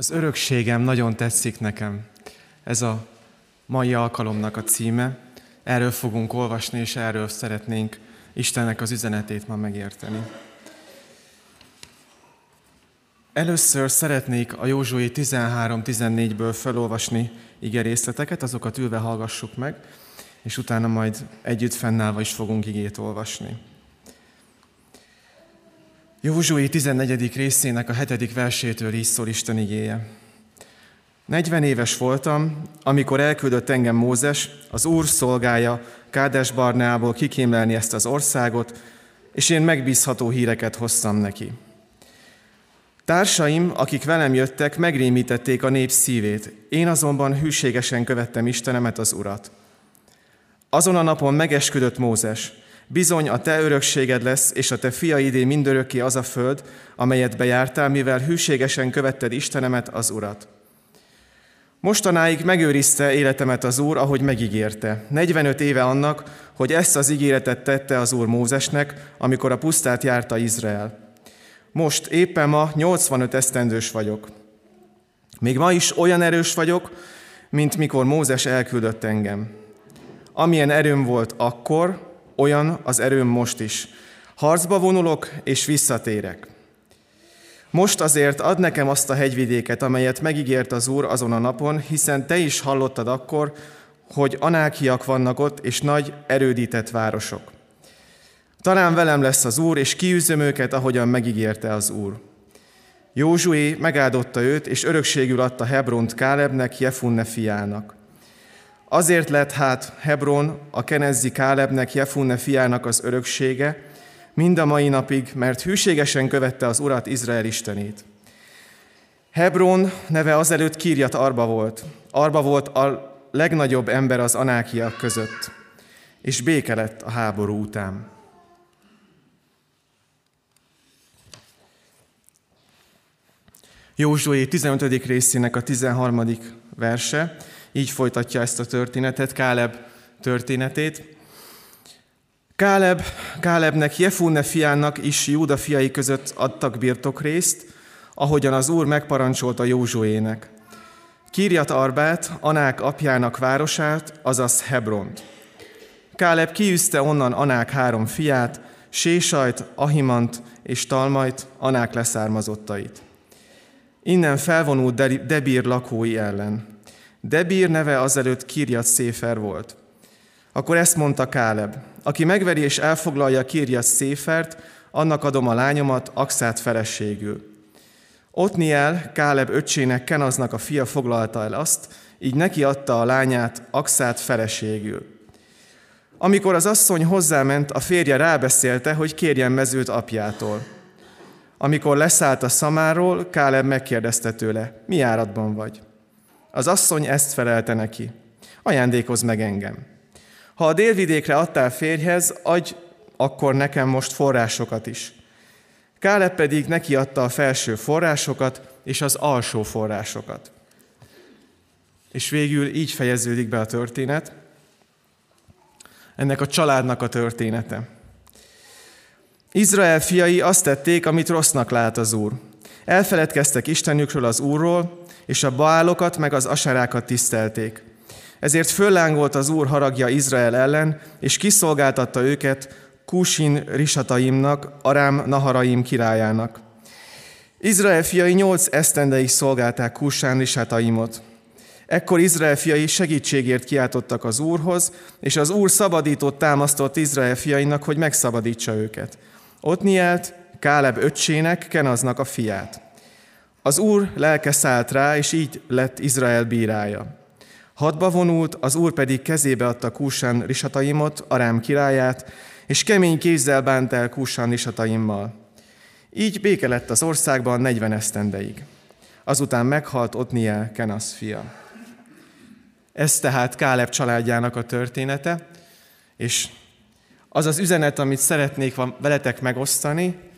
Az örökségem nagyon tetszik nekem. Ez a mai alkalomnak a címe. Erről fogunk olvasni, és erről szeretnénk Istennek az üzenetét ma megérteni. Először szeretnék a Józsué 13-14-ből felolvasni igerészleteket, azokat ülve hallgassuk meg, és utána majd együtt fennállva is fogunk igét olvasni. Józsué 14. részének a 7. versétől így szól Isten igéje. 40 éves voltam, amikor elküldött engem Mózes, az Úr szolgája Kádes Barnából kikémelni ezt az országot, és én megbízható híreket hoztam neki. Társaim, akik velem jöttek, megrémítették a nép szívét, én azonban hűségesen követtem Istenemet, az Urat. Azon a napon megesküdött Mózes, Bizony a te örökséged lesz, és a te fiaidé mindörökké az a föld, amelyet bejártál, mivel hűségesen követted Istenemet, az Urat. Mostanáig megőrizte életemet az Úr, ahogy megígérte. 45 éve annak, hogy ezt az ígéretet tette az Úr Mózesnek, amikor a pusztát járta Izrael. Most éppen ma 85 esztendős vagyok. Még ma is olyan erős vagyok, mint mikor Mózes elküldött engem. Amilyen erőm volt akkor, olyan az erőm most is. Harcba vonulok és visszatérek. Most azért ad nekem azt a hegyvidéket, amelyet megígért az Úr azon a napon, hiszen te is hallottad akkor, hogy anákiak vannak ott, és nagy erődített városok. Talán velem lesz az Úr, és kiűzöm őket, ahogyan megígérte az Úr. Józsué megáldotta őt, és örökségül adta Hebront Kálebnek, Jefunne fiának. Azért lett hát Hebron a Kenezzi Kálebnek, Jefunne fiának az öröksége, mind a mai napig, mert hűségesen követte az Urat Izrael Istenét. Hebron neve azelőtt Kirjat Arba volt. Arba volt a legnagyobb ember az anákiak között, és béke lett a háború után. Józsué 15. részének a 13. verse így folytatja ezt a történetet, Káleb történetét. Káleb, Kálebnek, Jefunne fiának is Júda fiai között adtak birtokrészt, ahogyan az Úr megparancsolta Józsuének. Kírjat Arbát, Anák apjának városát, azaz Hebront. Káleb kiűzte onnan Anák három fiát, Sésajt, Ahimant és Talmajt, Anák leszármazottait. Innen felvonult Debír lakói ellen. Debír neve azelőtt Kirjat Széfer volt. Akkor ezt mondta Káleb, aki megveri és elfoglalja Kirjat Széfert, annak adom a lányomat, Axát feleségül. Otniel, Káleb öccsének Kenaznak a fia foglalta el azt, így neki adta a lányát, Axát feleségül. Amikor az asszony hozzáment, a férje rábeszélte, hogy kérjen mezőt apjától. Amikor leszállt a szamáról, Káleb megkérdezte tőle, mi áradban vagy? Az asszony ezt felelte neki. Ajándékozz meg engem. Ha a délvidékre adtál férjhez, adj akkor nekem most forrásokat is. Káleb pedig neki adta a felső forrásokat és az alsó forrásokat. És végül így fejeződik be a történet, ennek a családnak a története. Izrael fiai azt tették, amit rossznak lát az Úr. Elfeledkeztek Istenükről, az Úrról, és a baálokat meg az asarákat tisztelték. Ezért föllángolt az Úr haragja Izrael ellen, és kiszolgáltatta őket Kúsin Risataimnak, Arám Naharaim királyának. Izrael fiai nyolc esztendeig szolgálták Kúsán Risataimot. Ekkor Izrael fiai segítségért kiáltottak az Úrhoz, és az Úr szabadított támasztott Izrael fiainak, hogy megszabadítsa őket. Ott nyelt Káleb öccsének, Kenaznak a fiát. Az Úr lelke szállt rá, és így lett Izrael bírája. Hadba vonult, az Úr pedig kezébe adta Kúsán Risataimot, Arám királyát, és kemény kézzel bánt el Kúsán Risataimmal. Így béke lett az országban 40 esztendeig. Azután meghalt Otniel, Kenasz fia. Ez tehát Káleb családjának a története, és az az üzenet, amit szeretnék veletek megosztani,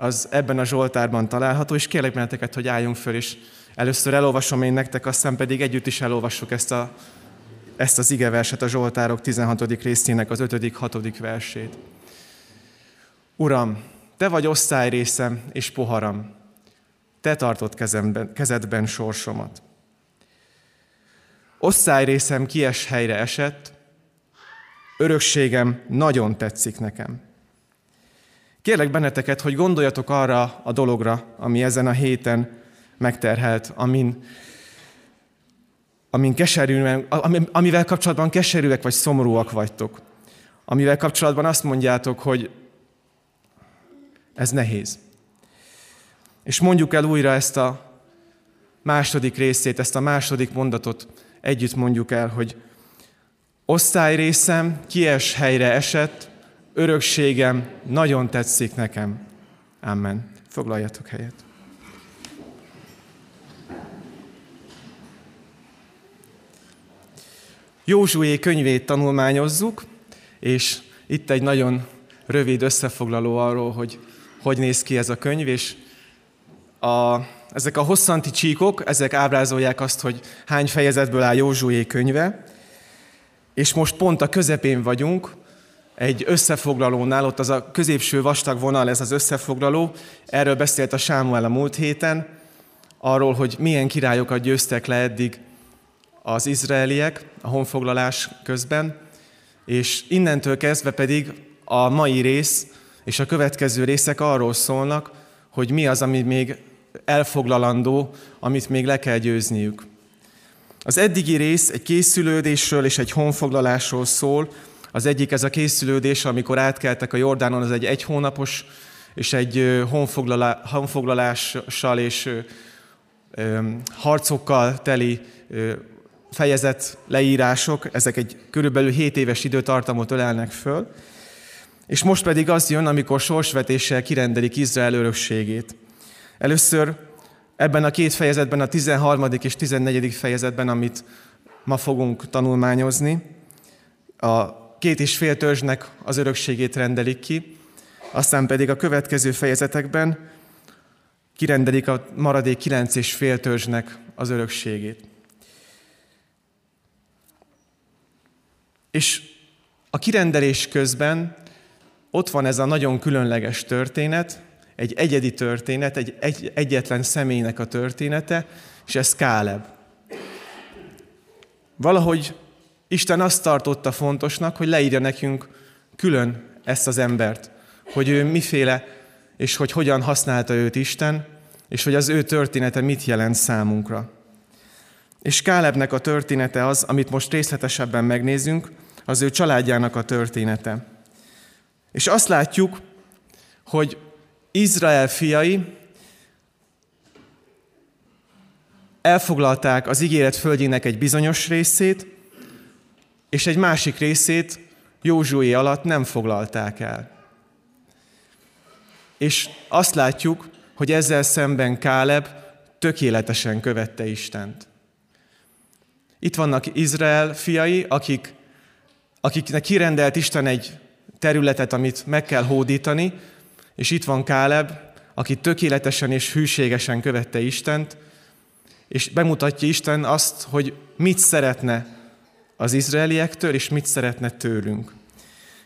az ebben a Zsoltárban található, és kérlek benneteket, hogy álljunk föl, és először elolvasom én nektek, aztán pedig együtt is elolvassuk ezt, a, ezt az igeverset, a Zsoltárok 16. részének az 5. 6. versét. Uram, Te vagy osztályrészem és poharam. te tartott kezemben, kezedben sorsomat. Osztályrészem kies helyre esett, örökségem nagyon tetszik nekem. Kérlek benneteket, hogy gondoljatok arra a dologra, ami ezen a héten megterhelt, amin, amin keserű, amivel kapcsolatban keserűek vagy szomorúak vagytok. Amivel kapcsolatban azt mondjátok, hogy ez nehéz. És mondjuk el újra ezt a második részét, ezt a második mondatot együtt mondjuk el, hogy osztályrészem kies helyre esett, örökségem nagyon tetszik nekem. Amen. Foglaljatok helyet. Józsué könyvét tanulmányozzuk, és itt egy nagyon rövid összefoglaló arról, hogy hogy néz ki ez a könyv, és a, ezek a hosszanti csíkok, ezek ábrázolják azt, hogy hány fejezetből áll Józsué könyve, és most pont a közepén vagyunk, egy összefoglalónál, ott az a középső vastag vonal, ez az összefoglaló, erről beszélt a Sámuel a múlt héten, arról, hogy milyen királyokat győztek le eddig az izraeliek a honfoglalás közben, és innentől kezdve pedig a mai rész és a következő részek arról szólnak, hogy mi az, ami még elfoglalandó, amit még le kell győzniük. Az eddigi rész egy készülődésről és egy honfoglalásról szól. Az egyik ez a készülődés, amikor átkeltek a Jordánon, az egy egy hónapos és egy honfoglalással és harcokkal teli fejezet leírások, ezek egy körülbelül 7 éves időtartamot ölelnek föl, és most pedig az jön, amikor sorsvetéssel kirendelik Izrael örökségét. Először ebben a két fejezetben, a 13. és 14. fejezetben, amit ma fogunk tanulmányozni, a két és fél törzsnek az örökségét rendelik ki, aztán pedig a következő fejezetekben kirendelik a maradék kilenc és fél törzsnek az örökségét. És a kirendelés közben ott van ez a nagyon különleges történet, egy egyedi történet, egy, egy egyetlen személynek a története, és ez Káleb. Valahogy Isten azt tartotta fontosnak, hogy leírja nekünk külön ezt az embert, hogy ő miféle, és hogy hogyan használta őt Isten, és hogy az ő története mit jelent számunkra. És Kálebnek a története az, amit most részletesebben megnézünk, az ő családjának a története. És azt látjuk, hogy Izrael fiai elfoglalták az ígéret földjének egy bizonyos részét, és egy másik részét Józsué alatt nem foglalták el. És azt látjuk, hogy ezzel szemben Káleb tökéletesen követte Istent. Itt vannak Izrael fiai, akik, akiknek kirendelt Isten egy területet, amit meg kell hódítani, és itt van Káleb, aki tökéletesen és hűségesen követte Istent, és bemutatja Isten azt, hogy mit szeretne az izraeliektől, és mit szeretne tőlünk.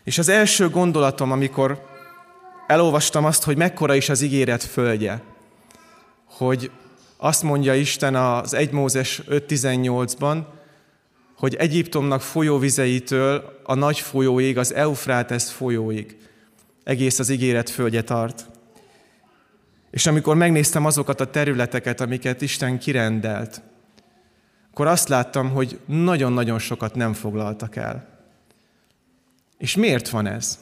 És az első gondolatom, amikor elolvastam azt, hogy mekkora is az ígéret földje, hogy azt mondja Isten az 1 Mózes 5.18-ban, hogy Egyiptomnak folyóvizeitől a nagy folyóig, az Eufrátesz folyóig egész az ígéret földje tart. És amikor megnéztem azokat a területeket, amiket Isten kirendelt, akkor azt láttam, hogy nagyon-nagyon sokat nem foglaltak el. És miért van ez?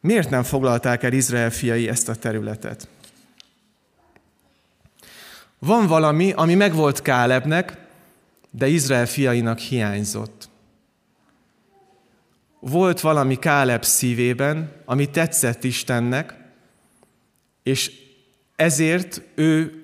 Miért nem foglalták el Izrael fiai ezt a területet? Van valami, ami megvolt Kálebnek, de Izrael fiainak hiányzott. Volt valami Káleb szívében, ami tetszett Istennek, és ezért ő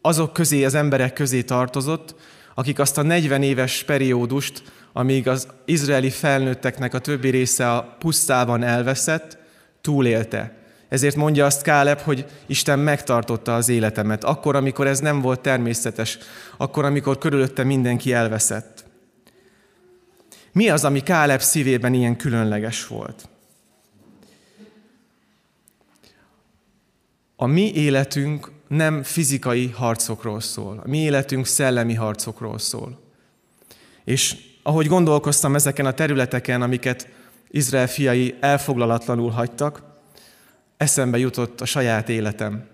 azok közé, az emberek közé tartozott, akik azt a 40 éves periódust, amíg az izraeli felnőtteknek a többi része a pusztában elveszett, túlélte. Ezért mondja azt Káleb, hogy Isten megtartotta az életemet, akkor, amikor ez nem volt természetes, akkor, amikor körülötte mindenki elveszett. Mi az, ami Káleb szívében ilyen különleges volt? A mi életünk nem fizikai harcokról szól. A mi életünk szellemi harcokról szól. És ahogy gondolkoztam ezeken a területeken, amiket Izrael fiai elfoglalatlanul hagytak, eszembe jutott a saját életem.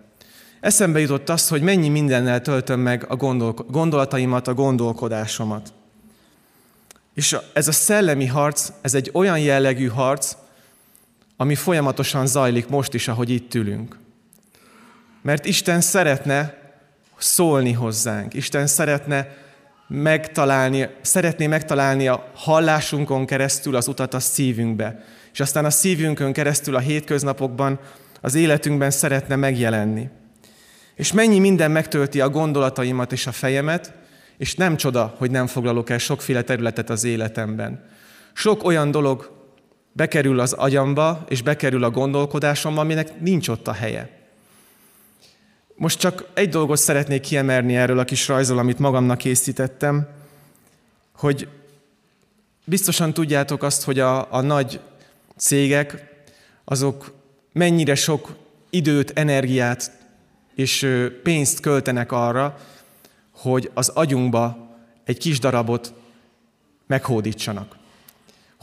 Eszembe jutott az, hogy mennyi mindennel töltöm meg a gondol- gondolataimat, a gondolkodásomat. És ez a szellemi harc, ez egy olyan jellegű harc, ami folyamatosan zajlik most is, ahogy itt ülünk. Mert Isten szeretne szólni hozzánk. Isten szeretne megtalálni, szeretné megtalálni a hallásunkon keresztül az utat a szívünkbe. És aztán a szívünkön keresztül a hétköznapokban, az életünkben szeretne megjelenni. És mennyi minden megtölti a gondolataimat és a fejemet, és nem csoda, hogy nem foglalok el sokféle területet az életemben. Sok olyan dolog bekerül az agyamba, és bekerül a gondolkodásomba, aminek nincs ott a helye. Most csak egy dolgot szeretnék kiemelni erről a kis rajzol, amit magamnak készítettem, hogy biztosan tudjátok azt, hogy a, a nagy cégek, azok mennyire sok időt, energiát és pénzt költenek arra, hogy az agyunkba egy kis darabot meghódítsanak.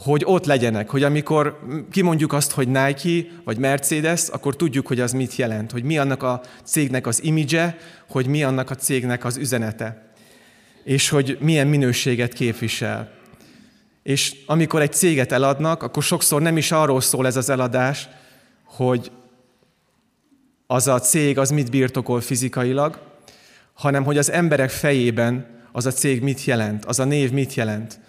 Hogy ott legyenek, hogy amikor kimondjuk azt, hogy Nike vagy Mercedes, akkor tudjuk, hogy az mit jelent, hogy mi annak a cégnek az imidzse, hogy mi annak a cégnek az üzenete, és hogy milyen minőséget képvisel. És amikor egy céget eladnak, akkor sokszor nem is arról szól ez az eladás, hogy az a cég az mit birtokol fizikailag, hanem hogy az emberek fejében az a cég mit jelent, az a név mit jelent,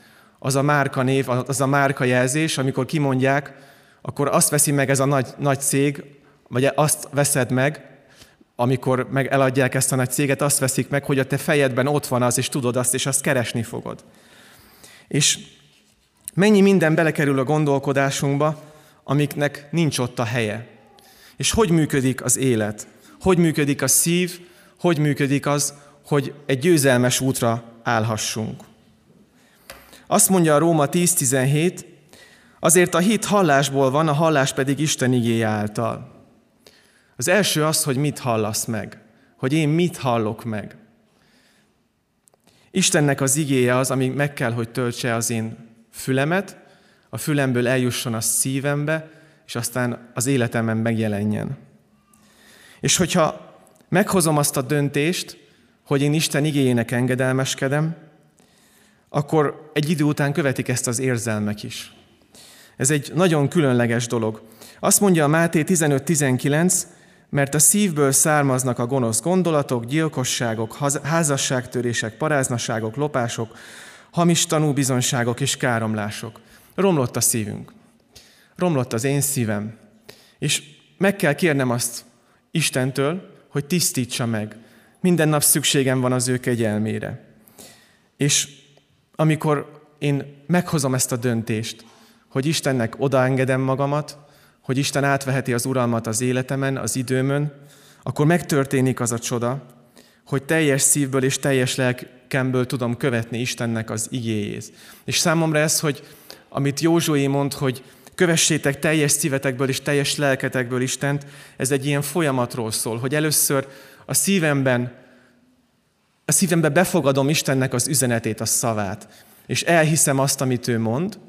az a márka név, az a márka jelzés, amikor kimondják, akkor azt veszi meg ez a nagy, nagy cég, vagy azt veszed meg, amikor meg eladják ezt a nagy céget, azt veszik meg, hogy a te fejedben ott van az, és tudod azt, és azt keresni fogod. És mennyi minden belekerül a gondolkodásunkba, amiknek nincs ott a helye. És hogy működik az élet? Hogy működik a szív? Hogy működik az, hogy egy győzelmes útra állhassunk? Azt mondja a Róma 10.17, azért a hit hallásból van, a hallás pedig Isten igéje által. Az első az, hogy mit hallasz meg, hogy én mit hallok meg. Istennek az igéje az, ami meg kell, hogy töltse az én fülemet, a fülemből eljusson a szívembe, és aztán az életemben megjelenjen. És hogyha meghozom azt a döntést, hogy én Isten igényének engedelmeskedem, akkor egy idő után követik ezt az érzelmek is. Ez egy nagyon különleges dolog. Azt mondja a Máté 15-19, mert a szívből származnak a gonosz gondolatok, gyilkosságok, házasságtörések, paráznaságok, lopások, hamis tanúbizonságok és káromlások. Romlott a szívünk. Romlott az én szívem. És meg kell kérnem azt Istentől, hogy tisztítsa meg. Minden nap szükségem van az ő kegyelmére. És amikor én meghozom ezt a döntést, hogy Istennek odaengedem magamat, hogy Isten átveheti az uralmat az életemen, az időmön, akkor megtörténik az a csoda, hogy teljes szívből és teljes lelkemből tudom követni Istennek az igéjét. És számomra ez, hogy amit Józsué mond, hogy kövessétek teljes szívetekből és teljes lelketekből Istent, ez egy ilyen folyamatról szól, hogy először a szívemben, a szívemben befogadom Istennek az üzenetét, a szavát, és elhiszem azt, amit ő mond,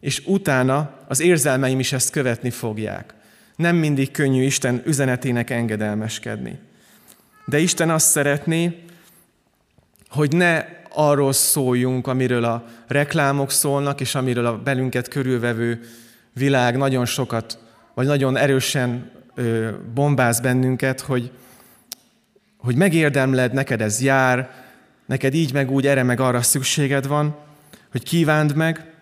és utána az érzelmeim is ezt követni fogják. Nem mindig könnyű Isten üzenetének engedelmeskedni. De Isten azt szeretné, hogy ne arról szóljunk, amiről a reklámok szólnak, és amiről a belünket körülvevő világ nagyon sokat, vagy nagyon erősen bombáz bennünket, hogy, hogy megérdemled, neked ez jár, neked így meg úgy, erre meg arra szükséged van, hogy kívánd meg,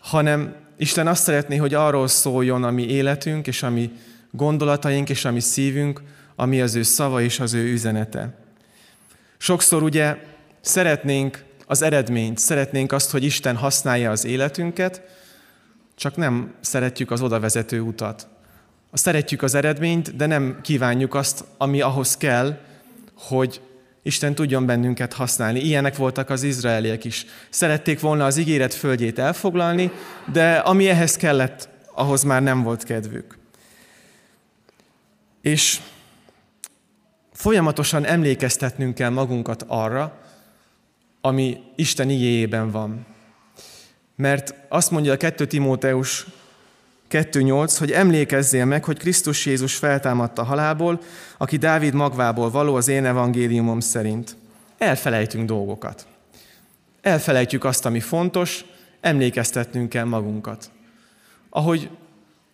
hanem Isten azt szeretné, hogy arról szóljon a mi életünk, és a mi gondolataink, és a mi szívünk, ami az ő szava és az ő üzenete. Sokszor ugye szeretnénk az eredményt, szeretnénk azt, hogy Isten használja az életünket, csak nem szeretjük az odavezető utat. Szeretjük az eredményt, de nem kívánjuk azt, ami ahhoz kell, hogy Isten tudjon bennünket használni. Ilyenek voltak az izraeliek is. Szerették volna az ígéret földjét elfoglalni, de ami ehhez kellett, ahhoz már nem volt kedvük. És folyamatosan emlékeztetnünk kell magunkat arra, ami Isten igéjében van. Mert azt mondja a 2 Timóteus 2.8, hogy emlékezzél meg, hogy Krisztus Jézus feltámadta halálból, aki Dávid magvából való az én evangéliumom szerint. Elfelejtünk dolgokat. Elfelejtjük azt, ami fontos, emlékeztetnünk kell magunkat. Ahogy,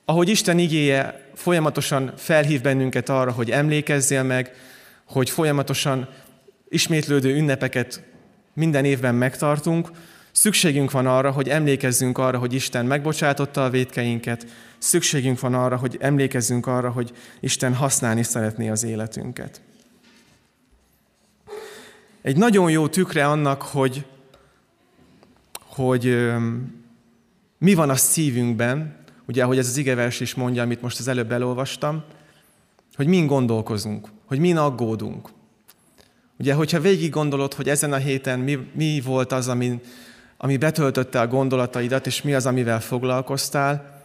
ahogy Isten igéje folyamatosan felhív bennünket arra, hogy emlékezzél meg, hogy folyamatosan ismétlődő ünnepeket minden évben megtartunk, szükségünk van arra, hogy emlékezzünk arra, hogy Isten megbocsátotta a védkeinket, szükségünk van arra, hogy emlékezzünk arra, hogy Isten használni szeretné az életünket. Egy nagyon jó tükre annak, hogy, hogy mi van a szívünkben, ugye ahogy ez az igevers is mondja, amit most az előbb elolvastam, hogy min gondolkozunk, hogy min aggódunk. Ugye, hogyha végig gondolod, hogy ezen a héten mi, mi volt az, ami, ami betöltötte a gondolataidat, és mi az, amivel foglalkoztál,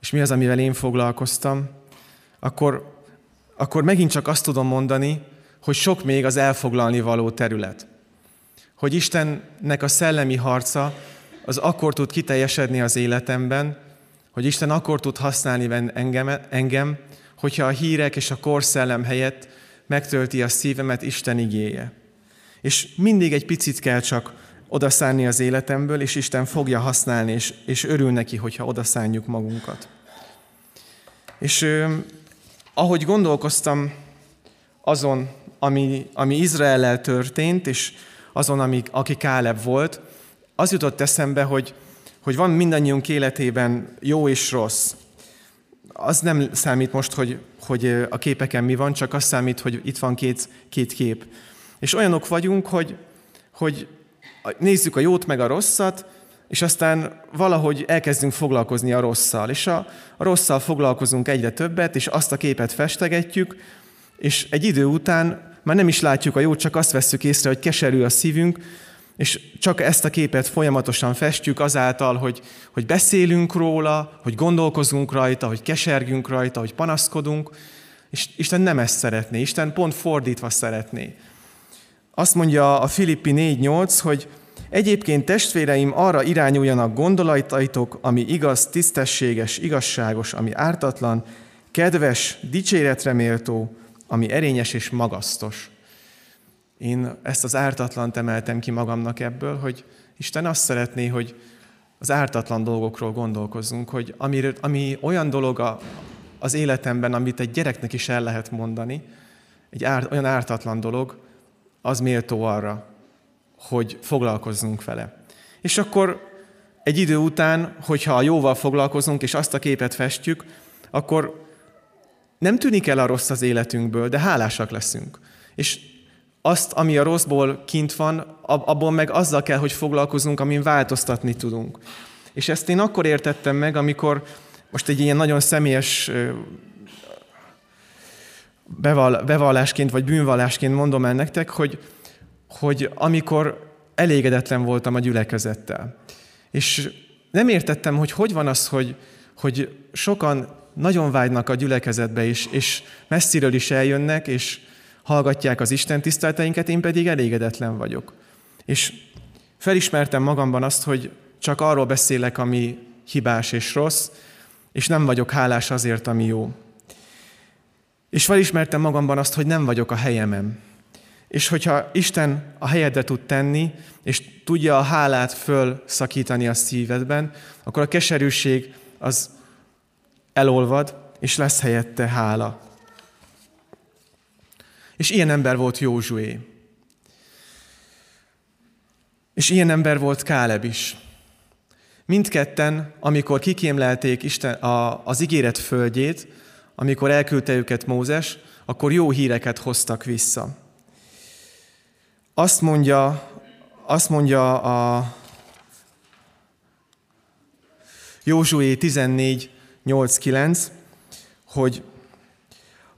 és mi az, amivel én foglalkoztam, akkor, akkor megint csak azt tudom mondani, hogy sok még az elfoglalni való terület. Hogy Istennek a szellemi harca az akkor tud kiteljesedni az életemben, hogy Isten akkor tud használni engem, engem hogyha a hírek és a korszellem helyett megtölti a szívemet Isten igéje. És mindig egy picit kell csak odaszánni az életemből, és Isten fogja használni, és, és örül neki, hogyha odaszánjuk magunkat. És ahogy gondolkoztam azon, ami, ami Izraellel történt, és azon, ami, aki Káleb volt, az jutott eszembe, hogy, hogy van mindannyiunk életében jó és rossz. Az nem számít most, hogy, hogy a képeken mi van, csak az számít, hogy itt van két, két kép. És olyanok vagyunk, hogy, hogy nézzük a jót meg a rosszat, és aztán valahogy elkezdünk foglalkozni a rosszal. És a, a rosszal foglalkozunk egyre többet, és azt a képet festegetjük, és egy idő után már nem is látjuk a jót, csak azt vesszük észre, hogy keserű a szívünk, és csak ezt a képet folyamatosan festjük azáltal, hogy, hogy beszélünk róla, hogy gondolkozunk rajta, hogy kesergünk rajta, hogy panaszkodunk, és Isten nem ezt szeretné, Isten pont fordítva szeretné. Azt mondja a Filippi 4.8, hogy egyébként testvéreim arra irányuljanak gondolataitok, ami igaz, tisztességes, igazságos, ami ártatlan, kedves, dicséretre méltó, ami erényes és magasztos. Én ezt az ártatlan emeltem ki magamnak ebből, hogy Isten azt szeretné, hogy az ártatlan dolgokról gondolkozzunk, hogy ami, ami olyan dolog a, az életemben, amit egy gyereknek is el lehet mondani, egy ár, olyan ártatlan dolog, az méltó arra, hogy foglalkozzunk vele. És akkor egy idő után, hogyha a jóval foglalkozunk, és azt a képet festjük, akkor nem tűnik el a rossz az életünkből, de hálásak leszünk. És azt, ami a rosszból kint van, abból meg azzal kell, hogy foglalkozunk, amin változtatni tudunk. És ezt én akkor értettem meg, amikor most egy ilyen nagyon személyes bevallásként vagy bűnvallásként mondom el nektek, hogy, hogy amikor elégedetlen voltam a gyülekezettel. És nem értettem, hogy hogy van az, hogy, hogy sokan nagyon vágynak a gyülekezetbe is, és messziről is eljönnek, és hallgatják az Isten tiszteleteinket, én pedig elégedetlen vagyok. És felismertem magamban azt, hogy csak arról beszélek, ami hibás és rossz, és nem vagyok hálás azért, ami jó. És felismertem magamban azt, hogy nem vagyok a helyemen. És hogyha Isten a helyedre tud tenni, és tudja a hálát fölszakítani a szívedben, akkor a keserűség az elolvad, és lesz helyette hála. És ilyen ember volt Józsué. És ilyen ember volt Káleb is. Mindketten, amikor kikémlelték Isten, a, az ígéret földjét, amikor elküldte őket Mózes, akkor jó híreket hoztak vissza. Azt mondja, azt mondja a Józsué 14, 8-9, hogy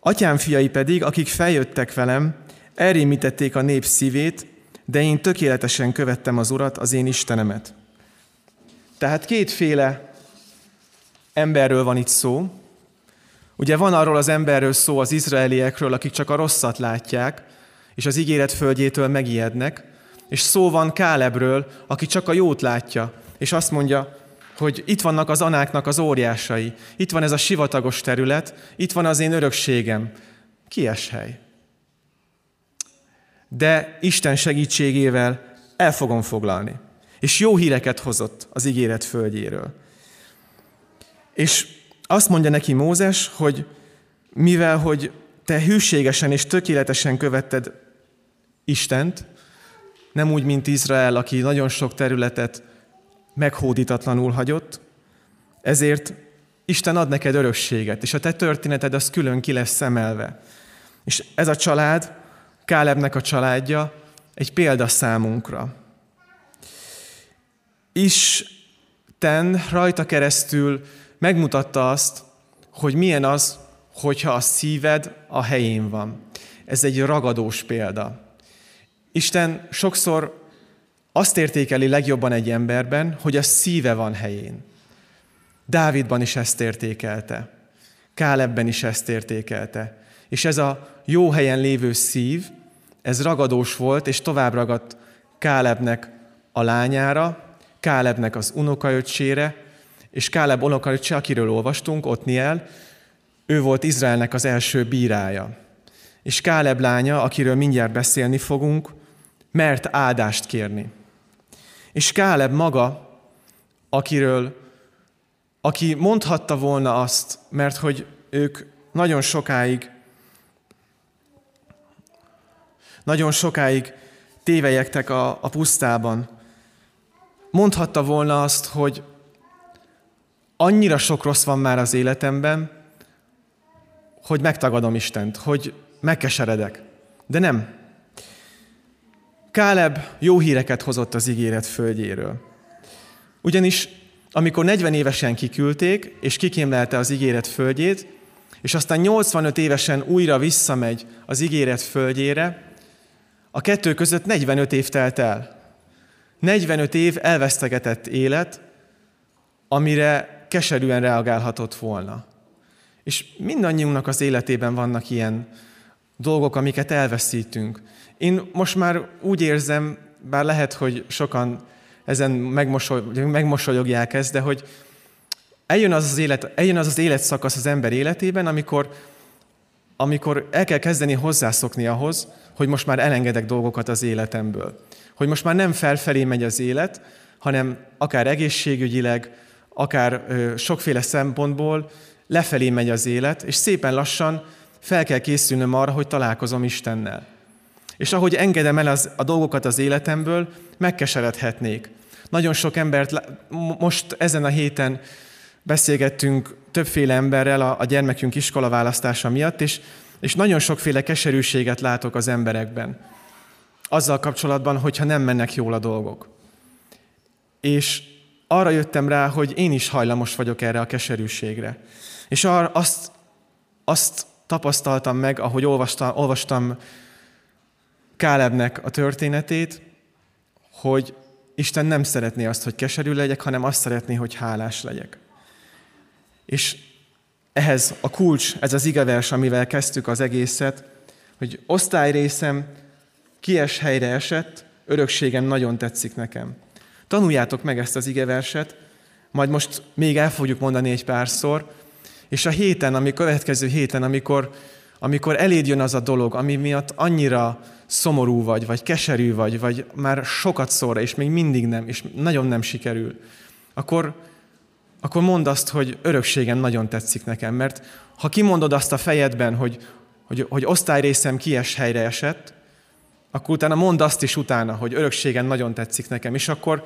atyám fiai pedig, akik feljöttek velem, elrémítették a nép szívét, de én tökéletesen követtem az Urat, az én Istenemet. Tehát kétféle emberről van itt szó. Ugye van arról az emberről szó az izraeliekről, akik csak a rosszat látják, és az ígéret földjétől megijednek, és szó van Kálebről, aki csak a jót látja, és azt mondja, hogy itt vannak az anáknak az óriásai, itt van ez a sivatagos terület, itt van az én örökségem. Kies hely. De Isten segítségével el fogom foglalni. És jó híreket hozott az ígéret földjéről. És azt mondja neki Mózes, hogy mivel, hogy te hűségesen és tökéletesen követted Istent, nem úgy, mint Izrael, aki nagyon sok területet meghódítatlanul hagyott, ezért Isten ad neked örökséget, és a te történeted az külön ki lesz szemelve. És ez a család, Kálebnek a családja egy példa számunkra. Isten rajta keresztül megmutatta azt, hogy milyen az, hogyha a szíved a helyén van. Ez egy ragadós példa. Isten sokszor azt értékeli legjobban egy emberben, hogy a szíve van helyén. Dávidban is ezt értékelte. Kálebben is ezt értékelte. És ez a jó helyen lévő szív, ez ragadós volt, és tovább ragadt Kálebnek a lányára, Kálebnek az unokaöcsére, és Káleb unokaöccse, akiről olvastunk, Otniel, ő volt Izraelnek az első bírája. És Káleb lánya, akiről mindjárt beszélni fogunk, mert áldást kérni. És Káleb maga, akiről, aki mondhatta volna azt, mert hogy ők nagyon sokáig, nagyon sokáig tévejektek a, a pusztában, mondhatta volna azt, hogy annyira sok rossz van már az életemben, hogy megtagadom Istent, hogy megkeseredek. De nem. Káleb jó híreket hozott az ígéret földjéről. Ugyanis amikor 40 évesen kiküldték, és kikémlelte az ígéret földjét, és aztán 85 évesen újra visszamegy az ígéret földjére, a kettő között 45 év telt el. 45 év elvesztegetett élet, amire keserűen reagálhatott volna. És mindannyiunknak az életében vannak ilyen dolgok, amiket elveszítünk. Én most már úgy érzem, bár lehet, hogy sokan ezen megmosolyogják ezt, de hogy eljön az az, élet, eljön az az életszakasz az ember életében, amikor, amikor el kell kezdeni hozzászokni ahhoz, hogy most már elengedek dolgokat az életemből. Hogy most már nem felfelé megy az élet, hanem akár egészségügyileg, akár sokféle szempontból lefelé megy az élet, és szépen lassan fel kell készülnöm arra, hogy találkozom Istennel. És ahogy engedem el az, a dolgokat az életemből, megkeseredhetnék. Nagyon sok embert, most ezen a héten beszélgettünk többféle emberrel a, a gyermekünk iskolaválasztása miatt, és, és nagyon sokféle keserűséget látok az emberekben. Azzal kapcsolatban, hogyha nem mennek jól a dolgok. És arra jöttem rá, hogy én is hajlamos vagyok erre a keserűségre. És arra azt, azt tapasztaltam meg, ahogy olvastam, olvastam Kálebnek a történetét, hogy Isten nem szeretné azt, hogy keserű legyek, hanem azt szeretné, hogy hálás legyek. És ehhez a kulcs, ez az igevers, amivel kezdtük az egészet, hogy osztályrészem kies helyre esett, örökségem nagyon tetszik nekem. Tanuljátok meg ezt az igeverset, majd most még el fogjuk mondani egy párszor, és a héten, ami következő héten, amikor, amikor eléd jön az a dolog, ami miatt annyira szomorú vagy, vagy keserű vagy, vagy már sokat szóra, és még mindig nem, és nagyon nem sikerül, akkor, akkor mondd azt, hogy örökségem nagyon tetszik nekem, mert ha kimondod azt a fejedben, hogy, hogy, hogy osztályrészem kies helyre esett, akkor utána mondd azt is utána, hogy örökségen nagyon tetszik nekem, és akkor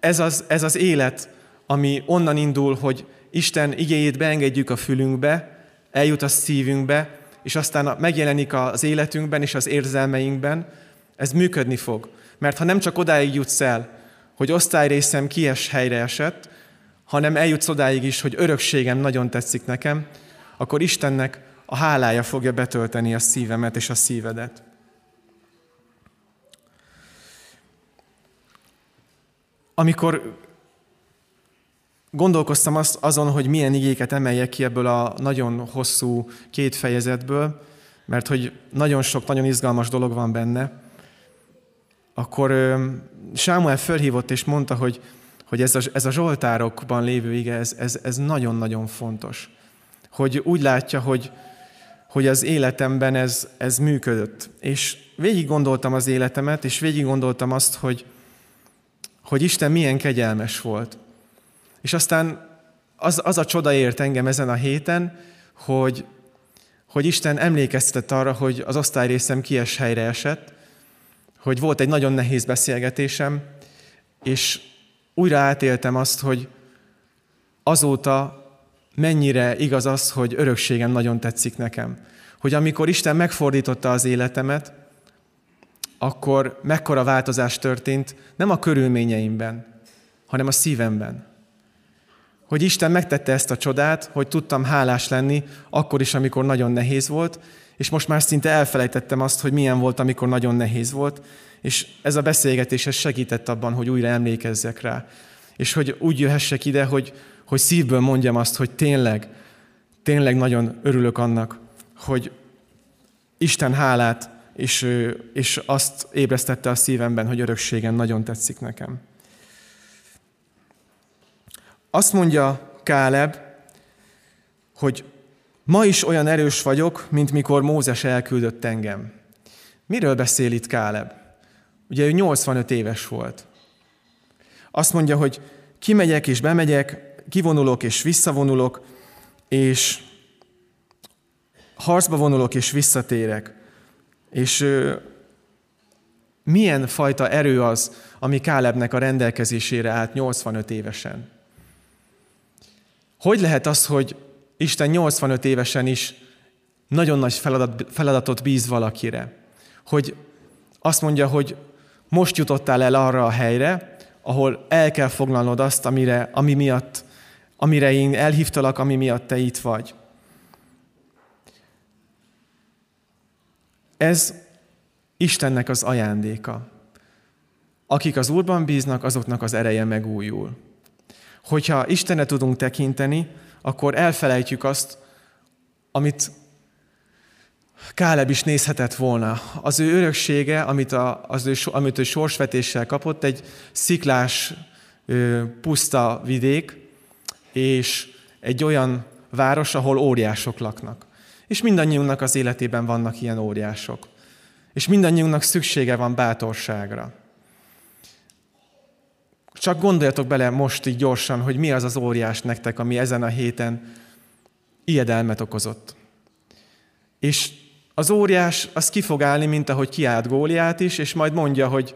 ez az, ez az élet, ami onnan indul, hogy Isten igéjét beengedjük a fülünkbe, eljut a szívünkbe, és aztán megjelenik az életünkben és az érzelmeinkben, ez működni fog. Mert ha nem csak odáig jutsz el, hogy osztályrészem kies helyre esett, hanem eljutsz odáig is, hogy örökségem nagyon tetszik nekem, akkor Istennek a hálája fogja betölteni a szívemet és a szívedet. Amikor gondolkoztam azt, azon, hogy milyen igéket emeljek ki ebből a nagyon hosszú két fejezetből, mert hogy nagyon sok, nagyon izgalmas dolog van benne, akkor Sámuel fölhívott és mondta, hogy, hogy ez, a, ez a Zsoltárokban lévő ige, ez, ez, ez nagyon-nagyon fontos. Hogy úgy látja, hogy, hogy az életemben ez, ez működött. És végig gondoltam az életemet, és végig gondoltam azt, hogy, hogy Isten milyen kegyelmes volt. És aztán az, az a csoda ért engem ezen a héten, hogy, hogy Isten emlékeztetett arra, hogy az osztályrészem kies helyre esett, hogy volt egy nagyon nehéz beszélgetésem, és újra átéltem azt, hogy azóta mennyire igaz az, hogy örökségem nagyon tetszik nekem. Hogy amikor Isten megfordította az életemet, akkor mekkora változás történt, nem a körülményeimben, hanem a szívemben. Hogy Isten megtette ezt a csodát, hogy tudtam hálás lenni, akkor is, amikor nagyon nehéz volt, és most már szinte elfelejtettem azt, hogy milyen volt, amikor nagyon nehéz volt, és ez a beszélgetés ez segített abban, hogy újra emlékezzek rá. És hogy úgy jöhessek ide, hogy, hogy szívből mondjam azt, hogy tényleg, tényleg nagyon örülök annak, hogy Isten hálát, és, és azt ébresztette a szívemben, hogy örökségen nagyon tetszik nekem. Azt mondja Káleb, hogy ma is olyan erős vagyok, mint mikor Mózes elküldött engem. Miről beszél itt Káleb? Ugye ő 85 éves volt. Azt mondja, hogy kimegyek és bemegyek, kivonulok és visszavonulok, és harcba vonulok és visszatérek. És milyen fajta erő az, ami Kálebnek a rendelkezésére állt 85 évesen? Hogy lehet az, hogy Isten 85 évesen is nagyon nagy feladat, feladatot bíz valakire? Hogy azt mondja, hogy most jutottál el arra a helyre, ahol el kell foglalnod azt, amire, ami miatt, amire én elhívtalak, ami miatt te itt vagy. Ez Istennek az ajándéka. Akik az Úrban bíznak, azoknak az ereje megújul. Hogyha Istenre tudunk tekinteni, akkor elfelejtjük azt, amit Káleb is nézhetett volna. Az ő öröksége, amit, a, az ő, amit ő sorsvetéssel kapott, egy sziklás, puszta vidék, és egy olyan város, ahol óriások laknak. És mindannyiunknak az életében vannak ilyen óriások. És mindannyiunknak szüksége van bátorságra. Csak gondoljatok bele most így gyorsan, hogy mi az az óriás nektek, ami ezen a héten ijedelmet okozott. És az óriás az ki fog állni, mint ahogy kiállt Góliát is, és majd mondja, hogy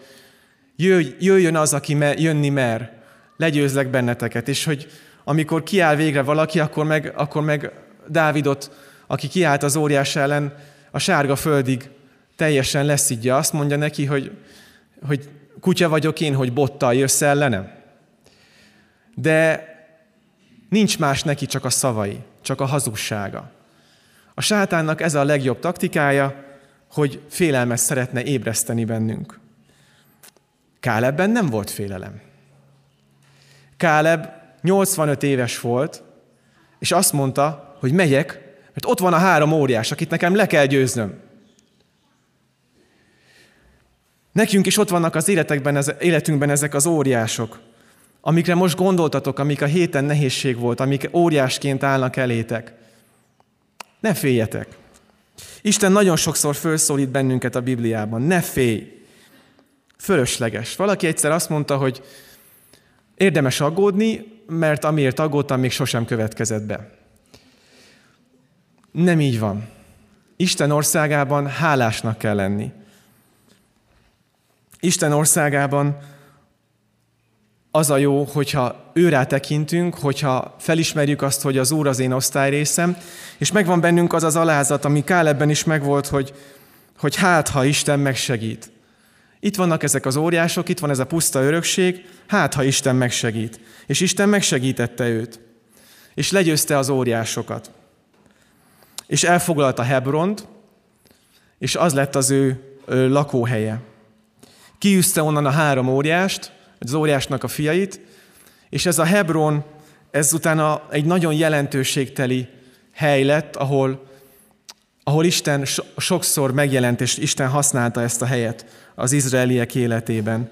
jöjj, jöjjön az, aki me, jönni mer, legyőzlek benneteket. És hogy amikor kiáll végre valaki, akkor meg, akkor meg Dávidot, aki kiállt az óriás ellen, a sárga földig teljesen leszidja. Azt mondja neki, hogy, hogy kutya vagyok én, hogy bottal jössz ellenem. De nincs más neki, csak a szavai, csak a hazugsága. A sátánnak ez a legjobb taktikája, hogy félelmet szeretne ébreszteni bennünk. Kálebben nem volt félelem. Káleb 85 éves volt, és azt mondta, hogy megyek, mert ott van a három óriás, akit nekem le kell győznöm. Nekünk is ott vannak az életekben, az életünkben ezek az óriások, amikre most gondoltatok, amik a héten nehézség volt, amik óriásként állnak elétek. Ne féljetek! Isten nagyon sokszor felszólít bennünket a Bibliában. Ne félj! Fölösleges. Valaki egyszer azt mondta, hogy érdemes aggódni, mert amiért aggódtam, még sosem következett be. Nem így van. Isten országában hálásnak kell lenni. Isten országában az a jó, hogyha őrá tekintünk, hogyha felismerjük azt, hogy az Úr az én osztályrészem, és megvan bennünk az az alázat, ami Kálebben is megvolt, hogy, hogy hát, ha Isten megsegít. Itt vannak ezek az óriások, itt van ez a puszta örökség, hát, ha Isten megsegít. És Isten megsegítette őt. És legyőzte az óriásokat. És elfoglalta Hebront, és az lett az ő lakóhelye. Kiűzte onnan a három óriást, az óriásnak a fiait, és ez a Hebron, ez utána egy nagyon jelentőségteli hely lett, ahol, ahol Isten sokszor megjelent, és Isten használta ezt a helyet az izraeliek életében.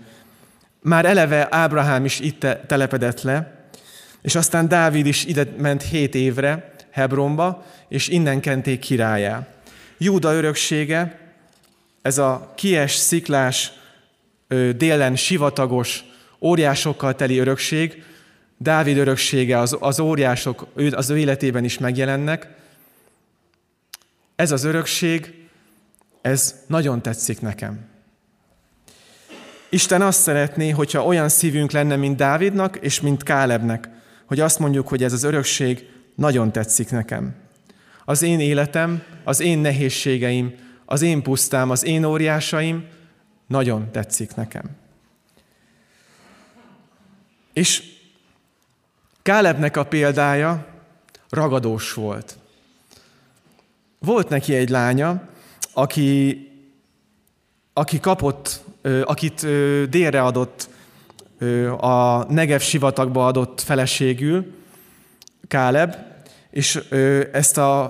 Már eleve Ábrahám is itt telepedett le, és aztán Dávid is ide ment hét évre Hebronba, és innen kenték királyá. Júda öröksége, ez a kies, sziklás, délen sivatagos, óriásokkal teli örökség, Dávid öröksége, az, az óriások az ő életében is megjelennek. Ez az örökség, ez nagyon tetszik nekem. Isten azt szeretné, hogyha olyan szívünk lenne, mint Dávidnak és mint Kálebnek, hogy azt mondjuk, hogy ez az örökség nagyon tetszik nekem. Az én életem, az én nehézségeim, az én pusztám, az én óriásaim nagyon tetszik nekem. És Kálebnek a példája ragadós volt. Volt neki egy lánya, aki, aki kapott, akit délre adott, a Negev sivatagba adott feleségül, Káleb, és ezt a,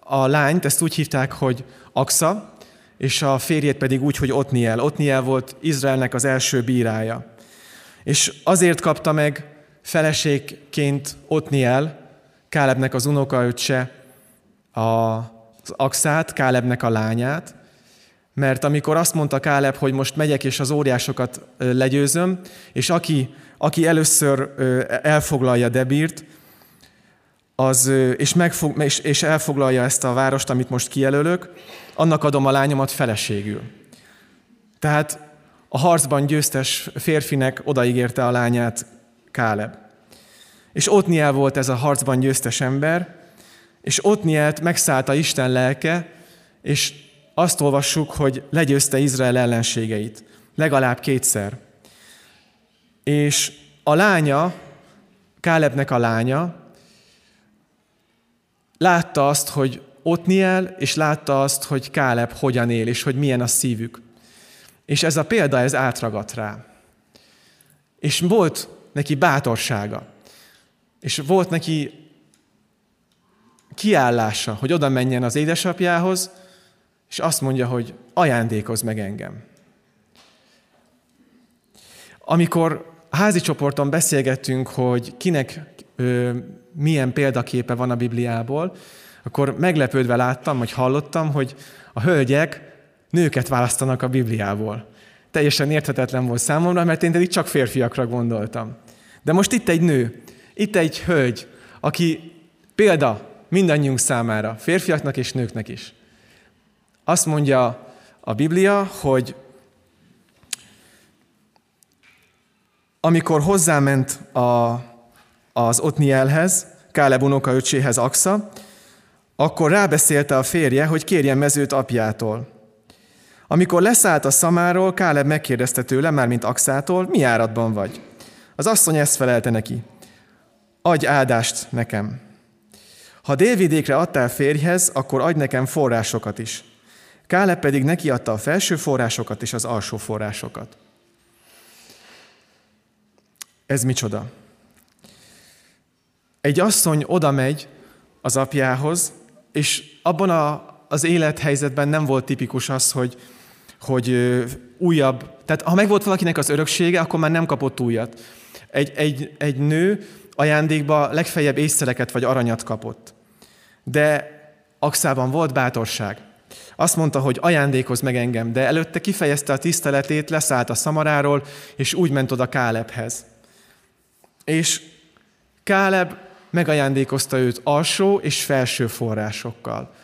a lányt, ezt úgy hívták, hogy Aksa, és a férjét pedig úgy, hogy Otniel. Otniel volt Izraelnek az első bírája. És azért kapta meg feleségként Otniel, Kálebnek az unokaöccse, az Akszát, Kálebnek a lányát, mert amikor azt mondta Káleb, hogy most megyek és az óriásokat legyőzöm, és aki, aki először elfoglalja Debírt, az, és, megfog, és, és elfoglalja ezt a várost, amit most kijelölök, annak adom a lányomat feleségül. Tehát a harcban győztes férfinek odaígérte a lányát Káleb. És Otniel volt ez a harcban győztes ember, és Otnielt megszállta Isten lelke, és azt olvassuk, hogy legyőzte Izrael ellenségeit. Legalább kétszer. És a lánya, Kálebnek a lánya, látta azt, hogy Otniel, és látta azt, hogy Káleb hogyan él, és hogy milyen a szívük. És ez a példa, ez átragadt rá. És volt neki bátorsága. És volt neki kiállása, hogy oda menjen az édesapjához, és azt mondja, hogy ajándékozz meg engem. Amikor házi csoporton beszélgettünk, hogy kinek milyen példaképe van a Bibliából, akkor meglepődve láttam, vagy hallottam, hogy a hölgyek nőket választanak a Bibliából. Teljesen érthetetlen volt számomra, mert én eddig csak férfiakra gondoltam. De most itt egy nő, itt egy hölgy, aki példa mindannyiunk számára, férfiaknak és nőknek is. Azt mondja a Biblia, hogy amikor hozzáment a, az Otnielhez, Káleb unoka öcséhez Aksa, akkor rábeszélte a férje, hogy kérjen mezőt apjától. Amikor leszállt a szamáról, Káleb megkérdezte tőle, már mint Axától, mi áradban vagy? Az asszony ezt felelte neki. Adj áldást nekem. Ha délvidékre adtál férjhez, akkor adj nekem forrásokat is. Káleb pedig neki adta a felső forrásokat és az alsó forrásokat. Ez micsoda? Egy asszony oda megy az apjához, és abban a, az élethelyzetben nem volt tipikus az, hogy, hogy újabb, tehát ha megvolt valakinek az öröksége, akkor már nem kapott újat. Egy, egy, egy nő ajándékba legfeljebb észszereket vagy aranyat kapott. De Axában volt bátorság. Azt mondta, hogy ajándékoz meg engem, de előtte kifejezte a tiszteletét, leszállt a szamaráról, és úgy ment oda Kálebhez. És Káleb megajándékozta őt alsó és felső forrásokkal.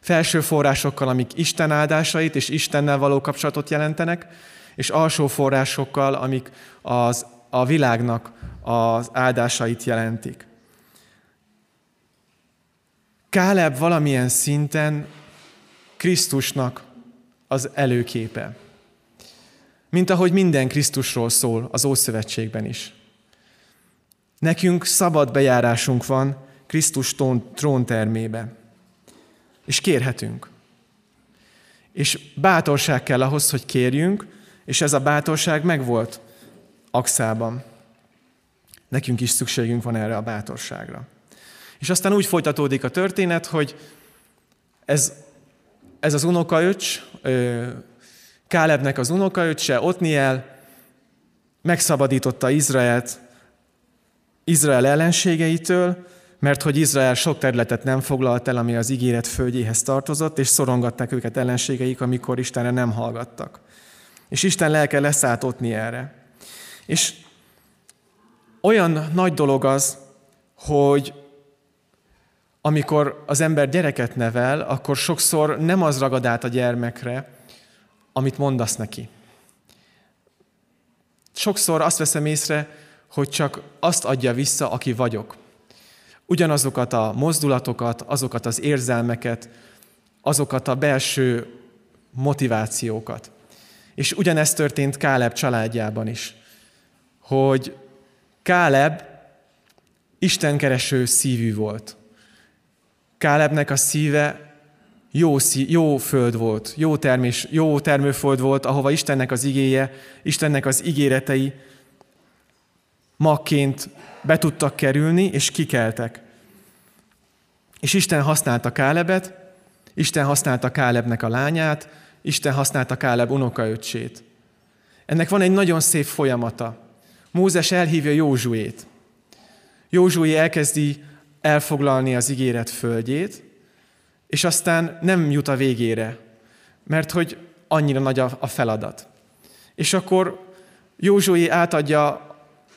Felső forrásokkal, amik Isten áldásait és Istennel való kapcsolatot jelentenek, és alsó forrásokkal, amik az, a világnak az áldásait jelentik. Káleb valamilyen szinten Krisztusnak az előképe. Mint ahogy minden Krisztusról szól az Ószövetségben is. Nekünk szabad bejárásunk van Krisztus tróntermébe. És kérhetünk. És bátorság kell ahhoz, hogy kérjünk, és ez a bátorság megvolt Axában. Nekünk is szükségünk van erre a bátorságra. És aztán úgy folytatódik a történet, hogy ez, ez az unokaöcs, Kálebnek az unokaöccse, Otniel megszabadította Izraelt Izrael ellenségeitől, mert hogy Izrael sok területet nem foglalt el, ami az ígéret földjéhez tartozott, és szorongatták őket ellenségeik, amikor Istenre nem hallgattak. És Isten lelke leszállt erre. És olyan nagy dolog az, hogy amikor az ember gyereket nevel, akkor sokszor nem az ragad át a gyermekre, amit mondasz neki. Sokszor azt veszem észre, hogy csak azt adja vissza, aki vagyok. Ugyanazokat a mozdulatokat, azokat az érzelmeket, azokat a belső motivációkat. És ugyanezt történt Káleb családjában is, hogy Káleb istenkereső szívű volt. Kálebnek a szíve jó, szí, jó föld volt, jó, termés, jó termőföld volt, ahova Istennek az igéje, Istennek az ígéretei magként be tudtak kerülni, és kikeltek. És Isten használta Kálebet, Isten használta Kálebnek a lányát, Isten használta Káleb unokaöcsét. Ennek van egy nagyon szép folyamata. Mózes elhívja Józsuét. Józsué elkezdi elfoglalni az ígéret földjét, és aztán nem jut a végére, mert hogy annyira nagy a feladat. És akkor Józsué átadja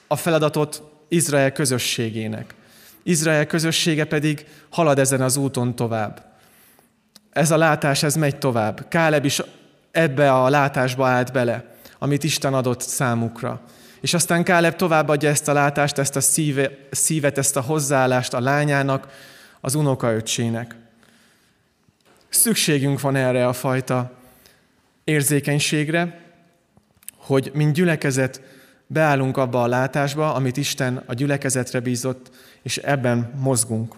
a feladatot Izrael közösségének. Izrael közössége pedig halad ezen az úton tovább. Ez a látás, ez megy tovább. Káleb is ebbe a látásba állt bele, amit Isten adott számukra. És aztán Káleb továbbadja ezt a látást, ezt a szíve, szívet, ezt a hozzáállást a lányának, az unokaöccsének. Szükségünk van erre a fajta érzékenységre, hogy mint gyülekezet beállunk abba a látásba, amit Isten a gyülekezetre bízott, és ebben mozgunk.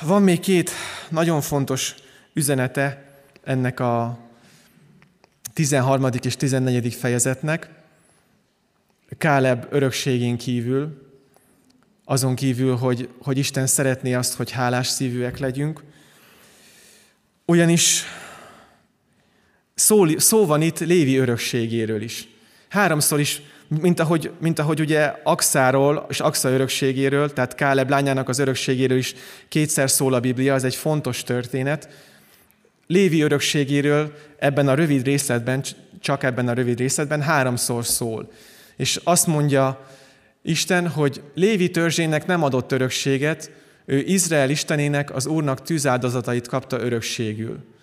Van még két nagyon fontos üzenete ennek a 13. és 14. fejezetnek. Káleb örökségén kívül, azon kívül, hogy, hogy Isten szeretné azt, hogy hálás szívűek legyünk. Ugyanis Szó, szó van itt Lévi örökségéről is. Háromszor is, mint ahogy, mint ahogy ugye Axáról és Axa örökségéről, tehát Káleb lányának az örökségéről is kétszer szól a Biblia, az egy fontos történet. Lévi örökségéről ebben a rövid részletben, csak ebben a rövid részletben háromszor szól. És azt mondja Isten, hogy Lévi törzsének nem adott örökséget, ő Izrael istenének, az Úrnak tűzáldozatait kapta örökségül.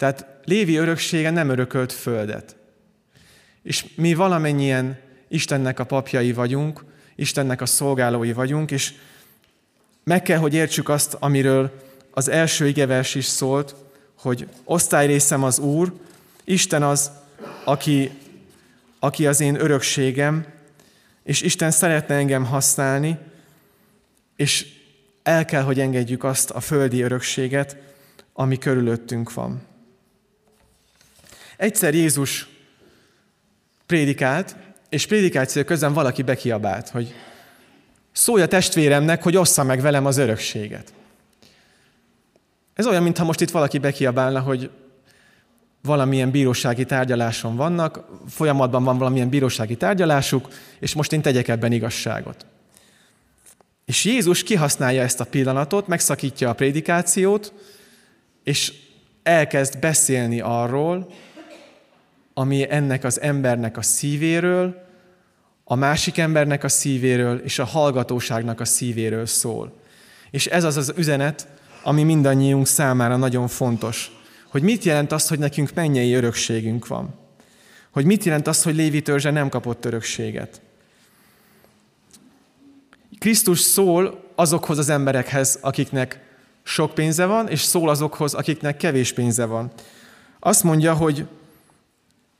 Tehát Lévi öröksége nem örökölt földet. És mi valamennyien Istennek a papjai vagyunk, Istennek a szolgálói vagyunk, és meg kell, hogy értsük azt, amiről az első igevers is szólt, hogy osztályrészem az Úr, Isten az, aki, aki az én örökségem, és Isten szeretne engem használni, és el kell, hogy engedjük azt a földi örökséget, ami körülöttünk van. Egyszer Jézus prédikált, és prédikáció közben valaki bekiabált, hogy szólj a testvéremnek, hogy ossza meg velem az örökséget. Ez olyan, mintha most itt valaki bekiabálna, hogy valamilyen bírósági tárgyaláson vannak, folyamatban van valamilyen bírósági tárgyalásuk, és most én tegyek ebben igazságot. És Jézus kihasználja ezt a pillanatot, megszakítja a prédikációt, és elkezd beszélni arról, ami ennek az embernek a szívéről, a másik embernek a szívéről és a hallgatóságnak a szívéről szól. És ez az az üzenet, ami mindannyiunk számára nagyon fontos. Hogy mit jelent az, hogy nekünk mennyei örökségünk van. Hogy mit jelent az, hogy Lévi törzse nem kapott örökséget. Krisztus szól azokhoz az emberekhez, akiknek sok pénze van, és szól azokhoz, akiknek kevés pénze van. Azt mondja, hogy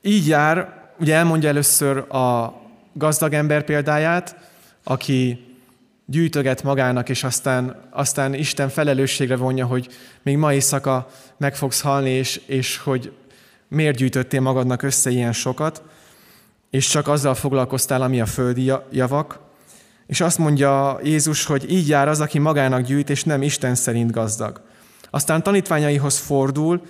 így jár, ugye elmondja először a gazdag ember példáját, aki gyűjtöget magának, és aztán, aztán Isten felelősségre vonja, hogy még ma éjszaka meg fogsz halni, és, és hogy miért gyűjtöttél magadnak össze ilyen sokat. és csak azzal foglalkoztál, ami a földi javak, és azt mondja Jézus, hogy így jár az, aki magának gyűjt, és nem Isten szerint gazdag. Aztán tanítványaihoz fordul,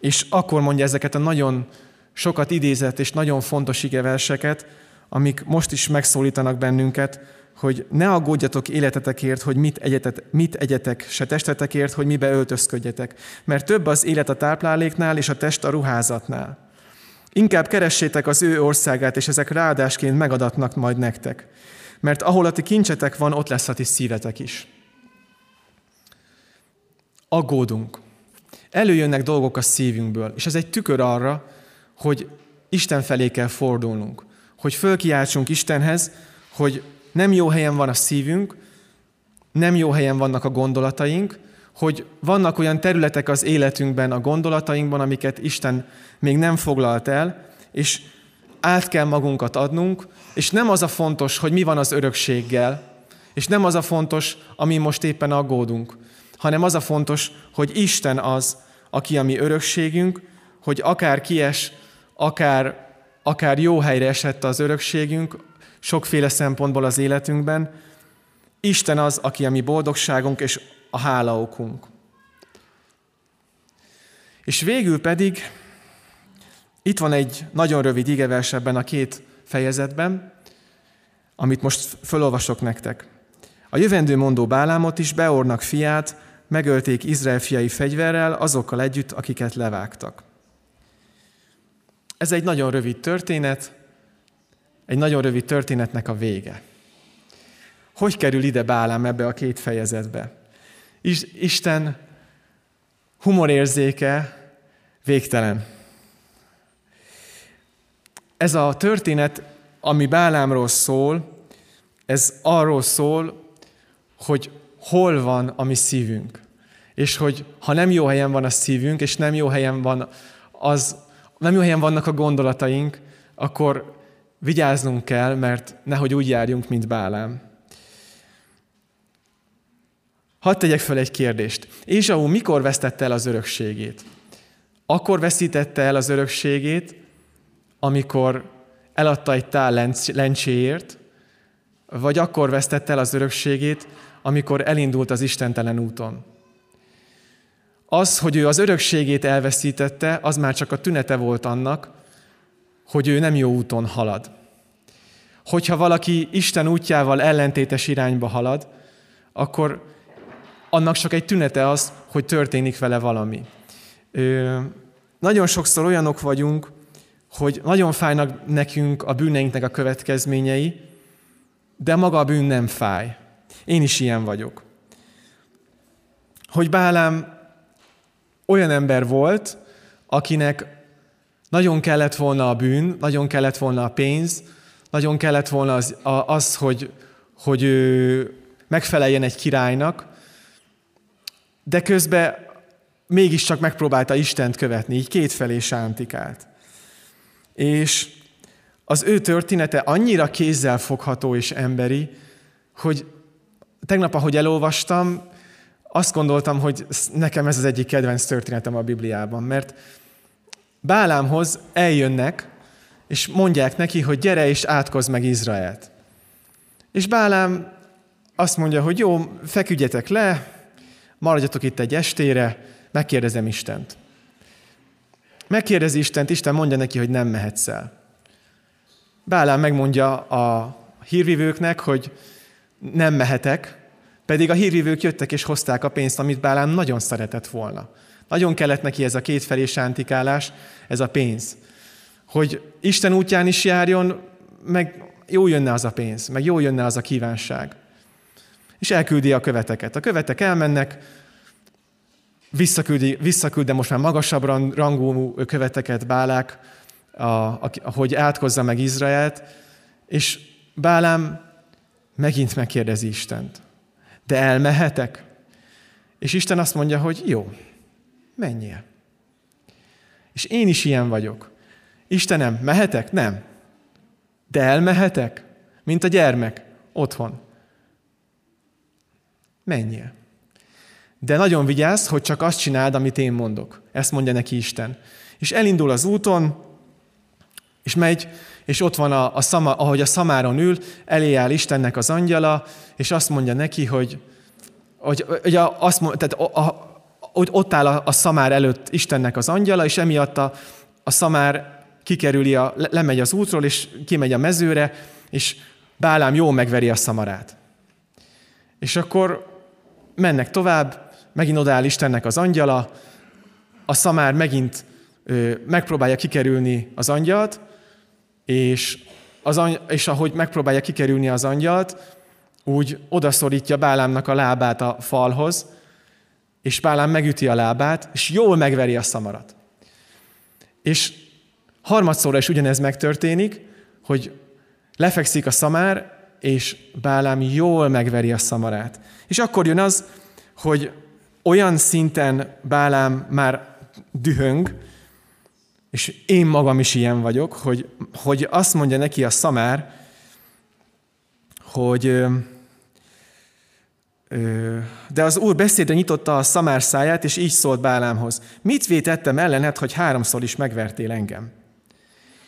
és akkor mondja ezeket a nagyon sokat idézett és nagyon fontos igeverseket, amik most is megszólítanak bennünket, hogy ne aggódjatok életetekért, hogy mit egyetek, mit egyetek, se testetekért, hogy mibe öltözködjetek. Mert több az élet a tápláléknál, és a test a ruházatnál. Inkább keressétek az ő országát, és ezek ráadásként megadatnak majd nektek. Mert ahol a ti kincsetek van, ott lesz a ti szívetek is. Aggódunk. Előjönnek dolgok a szívünkből, és ez egy tükör arra, hogy Isten felé kell fordulnunk. Hogy fölkiáltsunk Istenhez, hogy nem jó helyen van a szívünk, nem jó helyen vannak a gondolataink, hogy vannak olyan területek az életünkben, a gondolatainkban, amiket Isten még nem foglalt el, és át kell magunkat adnunk, és nem az a fontos, hogy mi van az örökséggel, és nem az a fontos, ami most éppen aggódunk, hanem az a fontos, hogy Isten az, aki a mi örökségünk, hogy akár kies, akár, akár jó helyre esett az örökségünk, sokféle szempontból az életünkben, Isten az, aki a mi boldogságunk és a hálaokunk. És végül pedig itt van egy nagyon rövid igevers ebben a két fejezetben, amit most felolvasok nektek. A jövendő mondó Bálámot is, Beornak fiát, megölték Izrael fiai fegyverrel, azokkal együtt, akiket levágtak. Ez egy nagyon rövid történet, egy nagyon rövid történetnek a vége. Hogy kerül ide Bálám ebbe a két fejezetbe? Isten humorérzéke végtelen. Ez a történet, ami Bálámról szól, ez arról szól, hogy hol van a mi szívünk. És hogy ha nem jó helyen van a szívünk, és nem jó helyen, van az, nem jó helyen vannak a gondolataink, akkor vigyáznunk kell, mert nehogy úgy járjunk, mint Bálám. Hadd tegyek fel egy kérdést. Ézsau mikor vesztette el az örökségét? Akkor veszítette el az örökségét, amikor eladta egy tál lencséért, vagy akkor vesztette el az örökségét, amikor elindult az istentelen úton. Az, hogy ő az örökségét elveszítette, az már csak a tünete volt annak, hogy ő nem jó úton halad. Hogyha valaki Isten útjával ellentétes irányba halad, akkor annak csak egy tünete az, hogy történik vele valami. Ö, nagyon sokszor olyanok vagyunk, hogy nagyon fájnak nekünk a bűneinknek a következményei, de maga a bűn nem fáj. Én is ilyen vagyok. Hogy Bálám olyan ember volt, akinek nagyon kellett volna a bűn, nagyon kellett volna a pénz, nagyon kellett volna az, az hogy, hogy ő megfeleljen egy királynak, de közben mégiscsak megpróbálta Istent követni, így kétfelé sántikált. És az ő története annyira kézzel fogható és emberi, hogy tegnap, ahogy elolvastam, azt gondoltam, hogy nekem ez az egyik kedvenc történetem a Bibliában, mert Bálámhoz eljönnek, és mondják neki, hogy gyere és átkozz meg Izraelt. És Bálám azt mondja, hogy jó, feküdjetek le, maradjatok itt egy estére, megkérdezem Istent. Megkérdezi Istent, Isten mondja neki, hogy nem mehetsz el. Bálám megmondja a hírvivőknek, hogy nem mehetek, pedig a hírvívők jöttek és hozták a pénzt, amit Bálám nagyon szeretett volna. Nagyon kellett neki ez a kétfelé sántikálás, ez a pénz. Hogy Isten útján is járjon, meg jó jönne az a pénz, meg jó jönne az a kívánság. És elküldi a követeket. A követek elmennek, visszaküldi, visszaküld, de most már magasabb rangú követeket Bálák, a, a, hogy átkozza meg Izraelt, és Bálám megint megkérdezi Istent. De elmehetek? És Isten azt mondja, hogy jó, menjél. És én is ilyen vagyok. Istenem, mehetek? Nem. De elmehetek? Mint a gyermek, otthon. Menjél. De nagyon vigyázz, hogy csak azt csináld, amit én mondok. Ezt mondja neki Isten. És elindul az úton, És megy, és ott van, a, a szama, ahogy a szamáron ül, elé áll Istennek az angyala, és azt mondja neki, hogy, hogy, hogy azt mond, tehát a, a, hogy ott áll a, a szamár előtt Istennek az angyala, és emiatt a, a szamár kikerüli, a, lemegy az útról, és kimegy a mezőre, és Bálám jól megveri a szamarát. És akkor mennek tovább, megint odáll Istennek az angyala, a szamár megint ö, megpróbálja kikerülni az angyalt, és, az any- és ahogy megpróbálja kikerülni az angyalt, úgy odaszorítja Bálámnak a lábát a falhoz, és Bálám megüti a lábát, és jól megveri a szamarat. És harmadszorra is ugyanez megtörténik, hogy lefekszik a szamár, és Bálám jól megveri a szamarát. És akkor jön az, hogy olyan szinten Bálám már dühöng, és én magam is ilyen vagyok, hogy, hogy azt mondja neki a szamár, hogy de az Úr beszédre nyitotta a szamár száját, és így szólt Bálámhoz. Mit vétettem ellened, hogy háromszor is megvertél engem?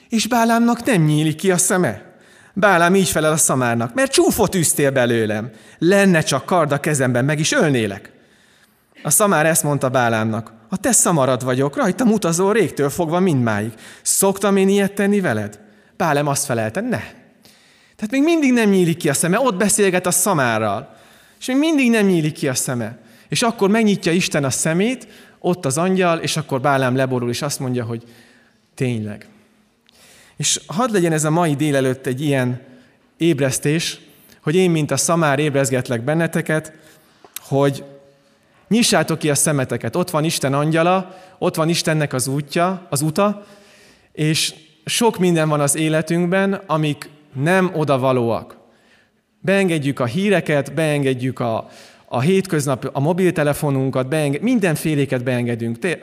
És Bálámnak nem nyílik ki a szeme. Bálám így felel a szamárnak, mert csúfot üztél belőlem. Lenne csak kard a kezemben, meg is ölnélek. A szamár ezt mondta Bálámnak, a te szamarad vagyok, rajtam utazó régtől fogva mindmáig. Szoktam én ilyet tenni veled? Bálem azt felelte, ne. Tehát még mindig nem nyílik ki a szeme, ott beszélget a szamárral. És még mindig nem nyílik ki a szeme. És akkor megnyitja Isten a szemét, ott az angyal, és akkor Bálám leborul, és azt mondja, hogy tényleg. És hadd legyen ez a mai délelőtt egy ilyen ébresztés, hogy én, mint a szamár ébrezgetlek benneteket, hogy nyissátok ki a szemeteket. Ott van Isten angyala, ott van Istennek az útja, az uta, és sok minden van az életünkben, amik nem odavalóak. Beengedjük a híreket, beengedjük a, a hétköznap, a mobiltelefonunkat, beenged, mindenféléket beengedünk. Te,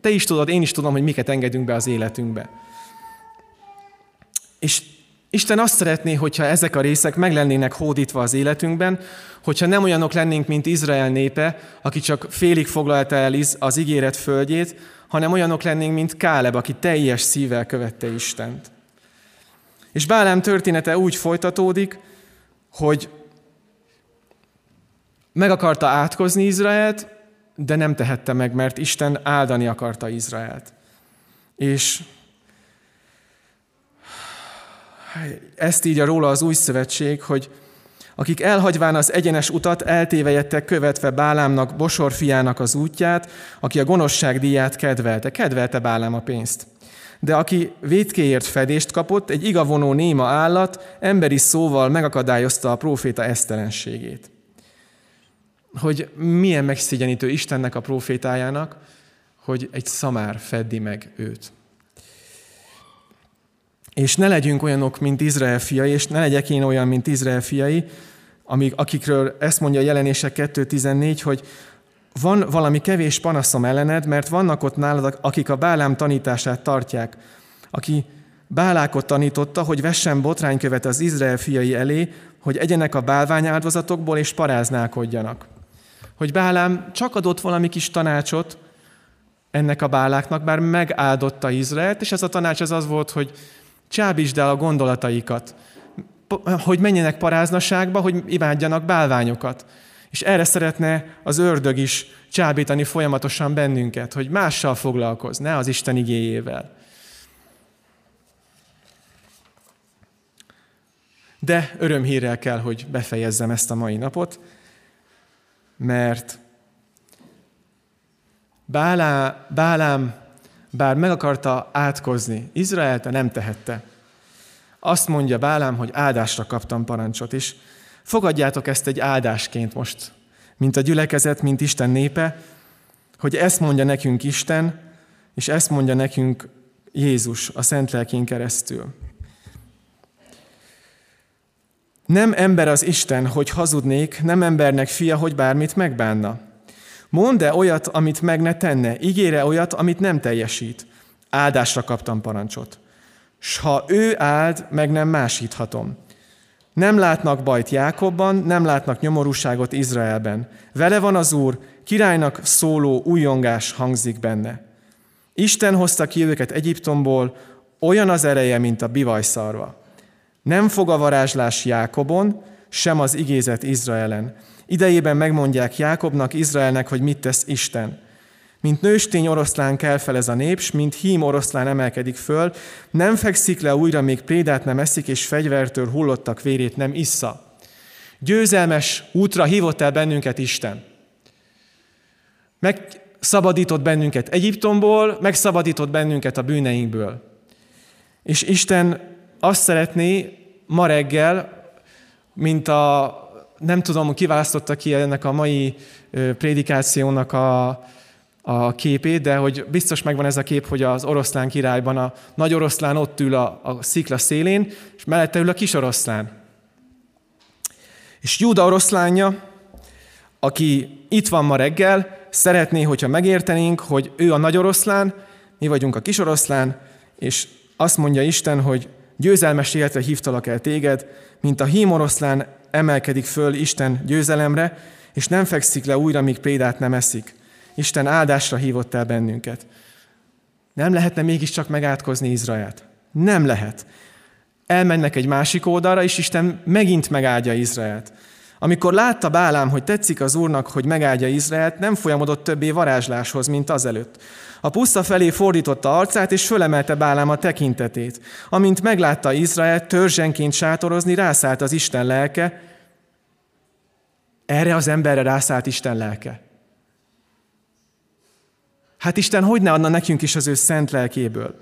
te is tudod, én is tudom, hogy miket engedünk be az életünkbe. És Isten azt szeretné, hogyha ezek a részek meg lennének hódítva az életünkben, hogyha nem olyanok lennénk, mint Izrael népe, aki csak félig foglalta el az ígéret földjét, hanem olyanok lennénk, mint Káleb, aki teljes szívvel követte Istent. És Bálám története úgy folytatódik, hogy meg akarta átkozni Izraelt, de nem tehette meg, mert Isten áldani akarta Izraelt. És ezt írja róla az új szövetség, hogy akik elhagyván az egyenes utat eltévejettek követve Bálámnak, Bosor fiának az útját, aki a gonoszság díját kedvelte. Kedvelte Bálám a pénzt. De aki vétkéért fedést kapott, egy igavonó néma állat emberi szóval megakadályozta a próféta esztelenségét. Hogy milyen megszégyenítő Istennek a profétájának, hogy egy szamár feddi meg őt. És ne legyünk olyanok, mint Izrael fiai, és ne legyek én olyan, mint Izrael fiai, amik, akikről ezt mondja a jelenések 2.14, hogy van valami kevés panaszom ellened, mert vannak ott nálad, akik a Bálám tanítását tartják, aki Bálákot tanította, hogy vessen botránykövet az Izrael fiai elé, hogy egyenek a bálvány áldozatokból és paráználkodjanak. Hogy Bálám csak adott valami kis tanácsot ennek a báláknak, bár megáldotta Izraelt, és ez a tanács az az volt, hogy csábítsd el a gondolataikat, hogy menjenek paráznaságba, hogy imádjanak bálványokat. És erre szeretne az ördög is csábítani folyamatosan bennünket, hogy mással foglalkozz, ne az Isten igéjével. De örömhírrel kell, hogy befejezzem ezt a mai napot, mert Bálá, Bálám bár meg akarta átkozni Izraelt, nem tehette. Azt mondja Bálám, hogy áldásra kaptam parancsot, és fogadjátok ezt egy áldásként most, mint a gyülekezet, mint Isten népe, hogy ezt mondja nekünk Isten, és ezt mondja nekünk Jézus a Szent Lelkén keresztül. Nem ember az Isten, hogy hazudnék, nem embernek fia, hogy bármit megbánna. Mondd-e olyat, amit meg ne tenne, ígére olyat, amit nem teljesít. Áldásra kaptam parancsot. S ha ő áld, meg nem másíthatom. Nem látnak bajt Jákobban, nem látnak nyomorúságot Izraelben. Vele van az Úr, királynak szóló újongás hangzik benne. Isten hozta ki őket Egyiptomból, olyan az ereje, mint a bivajszarva. Nem fog a varázslás Jákobon, sem az igézet Izraelen. Idejében megmondják Jákobnak, Izraelnek, hogy mit tesz Isten. Mint nőstény oroszlán kell fel ez a nép, s mint hím oroszlán emelkedik föl, nem fekszik le újra, még prédát nem eszik, és fegyvertől hullottak vérét nem issza. Győzelmes útra hívott el bennünket Isten. Megszabadított bennünket Egyiptomból, megszabadított bennünket a bűneinkből. És Isten azt szeretné ma reggel, mint a, nem tudom, kiválasztotta ki ennek a mai prédikációnak a, a képét, de hogy biztos megvan ez a kép, hogy az oroszlán királyban a nagy oroszlán ott ül a, a szikla szélén, és mellette ül a kis oroszlán. És Júda oroszlánja, aki itt van ma reggel, szeretné, hogyha megértenénk, hogy ő a nagy oroszlán, mi vagyunk a kis oroszlán, és azt mondja Isten, hogy győzelmes életre hívtalak el téged, mint a hímoroszlán emelkedik föl Isten győzelemre, és nem fekszik le újra, míg prédát nem eszik. Isten áldásra hívott el bennünket. Nem lehetne mégiscsak megátkozni Izraelt? Nem lehet. Elmennek egy másik oldalra, és Isten megint megáldja Izraelt. Amikor látta Bálám, hogy tetszik az Úrnak, hogy megáldja Izraelt, nem folyamodott többé varázsláshoz, mint azelőtt. A puszta felé fordította arcát, és fölemelte Bálám a tekintetét. Amint meglátta Izrael törzsenként sátorozni, rászállt az Isten lelke. Erre az emberre rászállt Isten lelke. Hát Isten hogy ne adna nekünk is az ő szent lelkéből,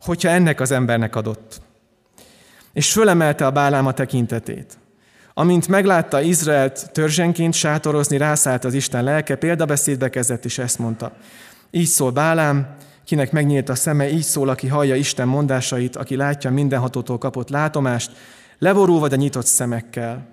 hogyha ennek az embernek adott. És fölemelte a Bálám a tekintetét. Amint meglátta Izraelt törzsenként sátorozni, rászállt az Isten lelke, példabeszédbe kezdett, és ezt mondta. Így szól Bálám, kinek megnyílt a szeme, így szól, aki hallja Isten mondásait, aki látja mindenhatótól kapott látomást, leborulva, de nyitott szemekkel.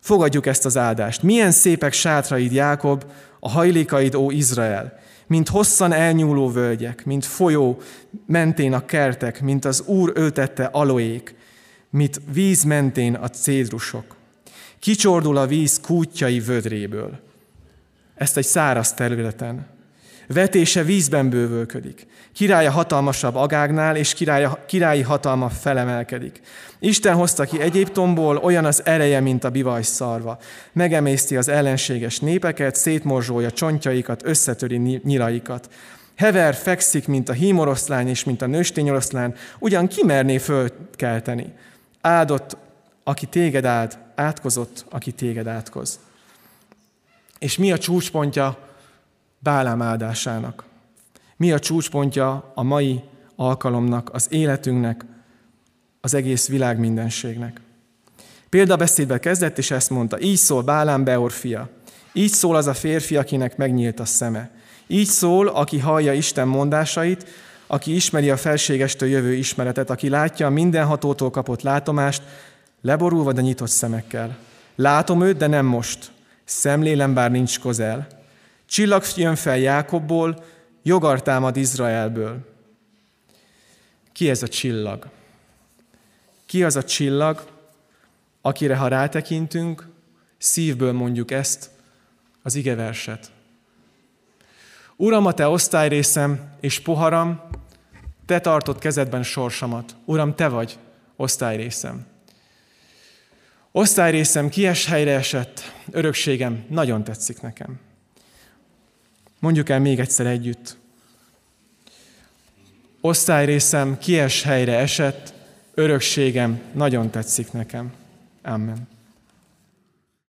Fogadjuk ezt az áldást. Milyen szépek sátraid, Jákob, a hajlékaid, ó Izrael, mint hosszan elnyúló völgyek, mint folyó mentén a kertek, mint az Úr öltette aloék, mint víz mentén a cédrusok. Kicsordul a víz kútjai vödréből. Ezt egy száraz területen. Vetése vízben bővölködik. Királya hatalmasabb agágnál, és királya, királyi hatalma felemelkedik. Isten hozta ki Egyiptomból, olyan az ereje, mint a bivaj szarva. Megemészti az ellenséges népeket, szétmorzsolja csontjaikat, összetöri nyilaikat. Hever fekszik, mint a hímoroszlán és mint a nőstényoroszlán, ugyan kimerné fölkelteni. Áldott, aki téged áld, átkozott, aki téged átkoz. És mi a csúcspontja Bálám áldásának? Mi a csúcspontja a mai alkalomnak, az életünknek, az egész világ mindenségnek? Példabeszédbe kezdett, és ezt mondta, így szól Bálám Beor fia, így szól az a férfi, akinek megnyílt a szeme. Így szól, aki hallja Isten mondásait, aki ismeri a felségestől jövő ismeretet, aki látja a mindenhatótól kapott látomást, leborulva, de nyitott szemekkel. Látom őt, de nem most. Szemlélem, bár nincs közel. Csillag jön fel Jákobból, jogar támad Izraelből. Ki ez a csillag? Ki az a csillag, akire ha rátekintünk, szívből mondjuk ezt, az igeverset. Uram, a te osztályrészem és poharam, te tartott kezedben sorsamat. Uram, te vagy osztályrészem. Osztályrészem kies helyre esett, örökségem nagyon tetszik nekem. Mondjuk el még egyszer együtt. Osztályrészem kies helyre esett, örökségem nagyon tetszik nekem. Amen.